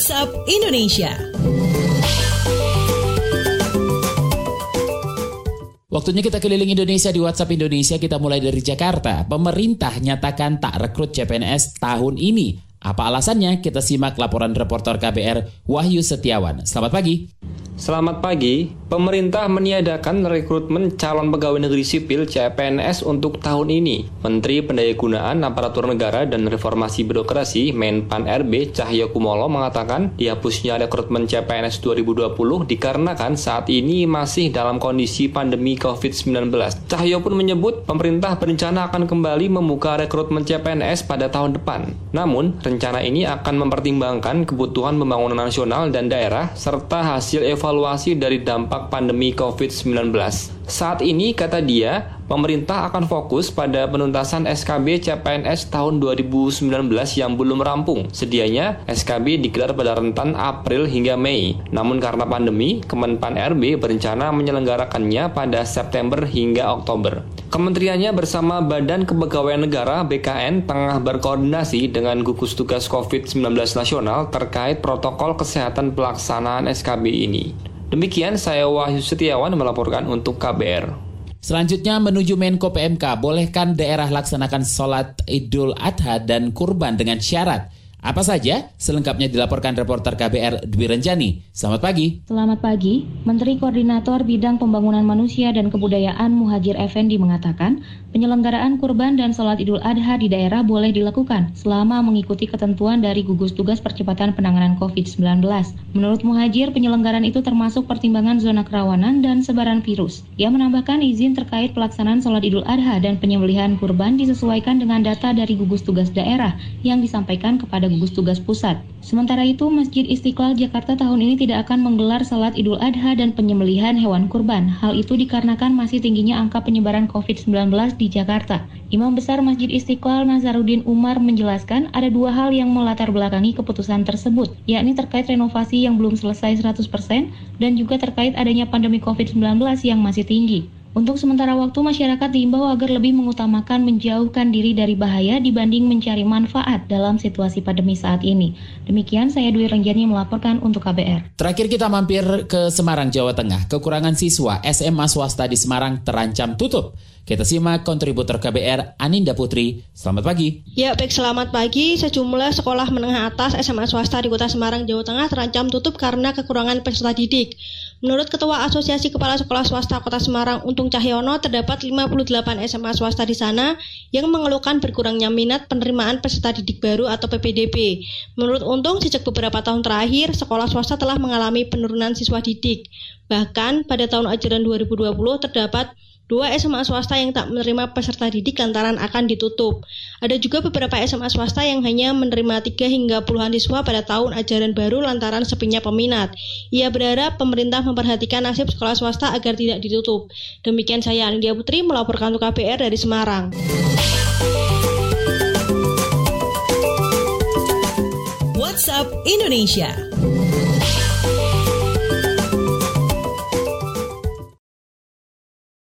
WhatsApp Indonesia. Waktunya kita keliling Indonesia di WhatsApp Indonesia. Kita mulai dari Jakarta. Pemerintah nyatakan tak rekrut CPNS tahun ini. Apa alasannya? Kita simak laporan reporter KBR Wahyu Setiawan. Selamat pagi. Selamat pagi. Pemerintah meniadakan rekrutmen calon pegawai negeri sipil CPNS untuk tahun ini. Menteri Pendayagunaan Aparatur Negara dan Reformasi Birokrasi Menpan RB Cahyo Kumolo mengatakan dihapusnya rekrutmen CPNS 2020 dikarenakan saat ini masih dalam kondisi pandemi COVID-19. Cahyo pun menyebut pemerintah berencana akan kembali membuka rekrutmen CPNS pada tahun depan. Namun, rencana ini akan mempertimbangkan kebutuhan pembangunan nasional dan daerah serta hasil evaluasi dari dampak pandemi COVID-19. Saat ini, kata dia, pemerintah akan fokus pada penuntasan SKB CPNS tahun 2019 yang belum rampung. Sedianya, SKB digelar pada rentan April hingga Mei. Namun karena pandemi, Kemenpan RB berencana menyelenggarakannya pada September hingga Oktober. Kementeriannya bersama Badan Kepegawaian Negara BKN tengah berkoordinasi dengan gugus tugas COVID-19 nasional terkait protokol kesehatan pelaksanaan SKB ini. Demikian saya Wahyu Setiawan melaporkan untuk KBR. Selanjutnya menuju Menko PMK, bolehkan daerah laksanakan sholat idul adha dan kurban dengan syarat apa saja? Selengkapnya dilaporkan reporter KBR Dwi Renjani. Selamat pagi. Selamat pagi. Menteri Koordinator Bidang Pembangunan Manusia dan Kebudayaan Muhajir Effendi mengatakan, penyelenggaraan kurban dan sholat idul adha di daerah boleh dilakukan selama mengikuti ketentuan dari gugus tugas percepatan penanganan COVID-19. Menurut Muhajir, penyelenggaraan itu termasuk pertimbangan zona kerawanan dan sebaran virus. Ia menambahkan izin terkait pelaksanaan sholat idul adha dan penyembelihan kurban disesuaikan dengan data dari gugus tugas daerah yang disampaikan kepada gugus tugas pusat. Sementara itu, Masjid Istiqlal Jakarta tahun ini tidak akan menggelar salat Idul Adha dan penyembelihan hewan kurban. Hal itu dikarenakan masih tingginya angka penyebaran COVID-19 di Jakarta. Imam Besar Masjid Istiqlal Nazaruddin Umar menjelaskan ada dua hal yang melatar belakangi keputusan tersebut, yakni terkait renovasi yang belum selesai 100% dan juga terkait adanya pandemi COVID-19 yang masih tinggi. Untuk sementara waktu, masyarakat diimbau agar lebih mengutamakan menjauhkan diri dari bahaya dibanding mencari manfaat dalam situasi pandemi saat ini. Demikian saya Dwi Renjani melaporkan untuk KBR. Terakhir kita mampir ke Semarang, Jawa Tengah. Kekurangan siswa SMA swasta di Semarang terancam tutup. Kita simak kontributor KBR Aninda Putri. Selamat pagi. Ya, baik selamat pagi. Sejumlah sekolah menengah atas SMA swasta di Kota Semarang, Jawa Tengah terancam tutup karena kekurangan peserta didik. Menurut Ketua Asosiasi Kepala Sekolah Swasta Kota Semarang, Untung Cahyono, terdapat 58 SMA swasta di sana yang mengeluhkan berkurangnya minat penerimaan peserta didik baru atau PPDB. Menurut Untung, sejak beberapa tahun terakhir, sekolah swasta telah mengalami penurunan siswa didik. Bahkan pada tahun ajaran 2020 terdapat Dua SMA swasta yang tak menerima peserta didik lantaran akan ditutup. Ada juga beberapa SMA swasta yang hanya menerima tiga hingga puluhan siswa pada tahun ajaran baru lantaran sepinya peminat. Ia berharap pemerintah memperhatikan nasib sekolah swasta agar tidak ditutup. Demikian saya Anindya Putri melaporkan untuk KPR dari Semarang. WhatsApp Indonesia.